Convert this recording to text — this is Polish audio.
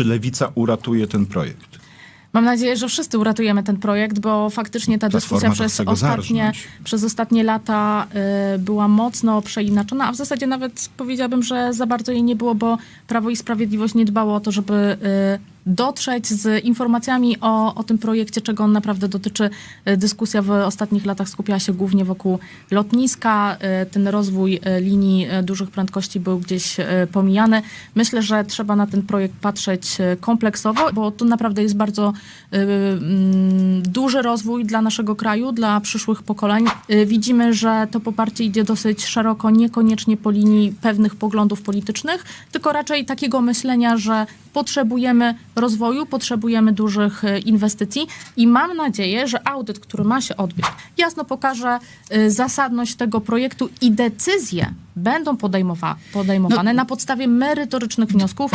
czy lewica uratuje ten projekt? Mam nadzieję, że wszyscy uratujemy ten projekt, bo faktycznie ta Platforma dyskusja przez ostatnie, zarżnąć. przez ostatnie lata y, była mocno przeinaczona, a w zasadzie nawet powiedziałabym, że za bardzo jej nie było, bo Prawo i Sprawiedliwość nie dbało o to, żeby y, dotrzeć z informacjami o, o tym projekcie, czego on naprawdę dotyczy. Y, Dyskusja w ostatnich latach skupiała się głównie wokół lotniska. Y, Ten rozwój y, linii dużych prędkości był gdzieś pomijany. Myślę, że trzeba na ten projekt patrzeć kompleksowo, bo to naprawdę jest bardzo duży rozwój dla naszego kraju, dla przyszłych pokoleń. Y, Widzimy, że to poparcie idzie dosyć szeroko, niekoniecznie po linii pewnych poglądów politycznych, tylko raczej takiego myślenia, że potrzebujemy rozwoju, potrzebujemy dużych y, inwestycji i mam nadzieję, że audyt, który ma się odbyć, jasno pokaże y, zasadność tego projektu i decyzje będą podejmowa- podejmowane na podstawie merytorycznych wniosków,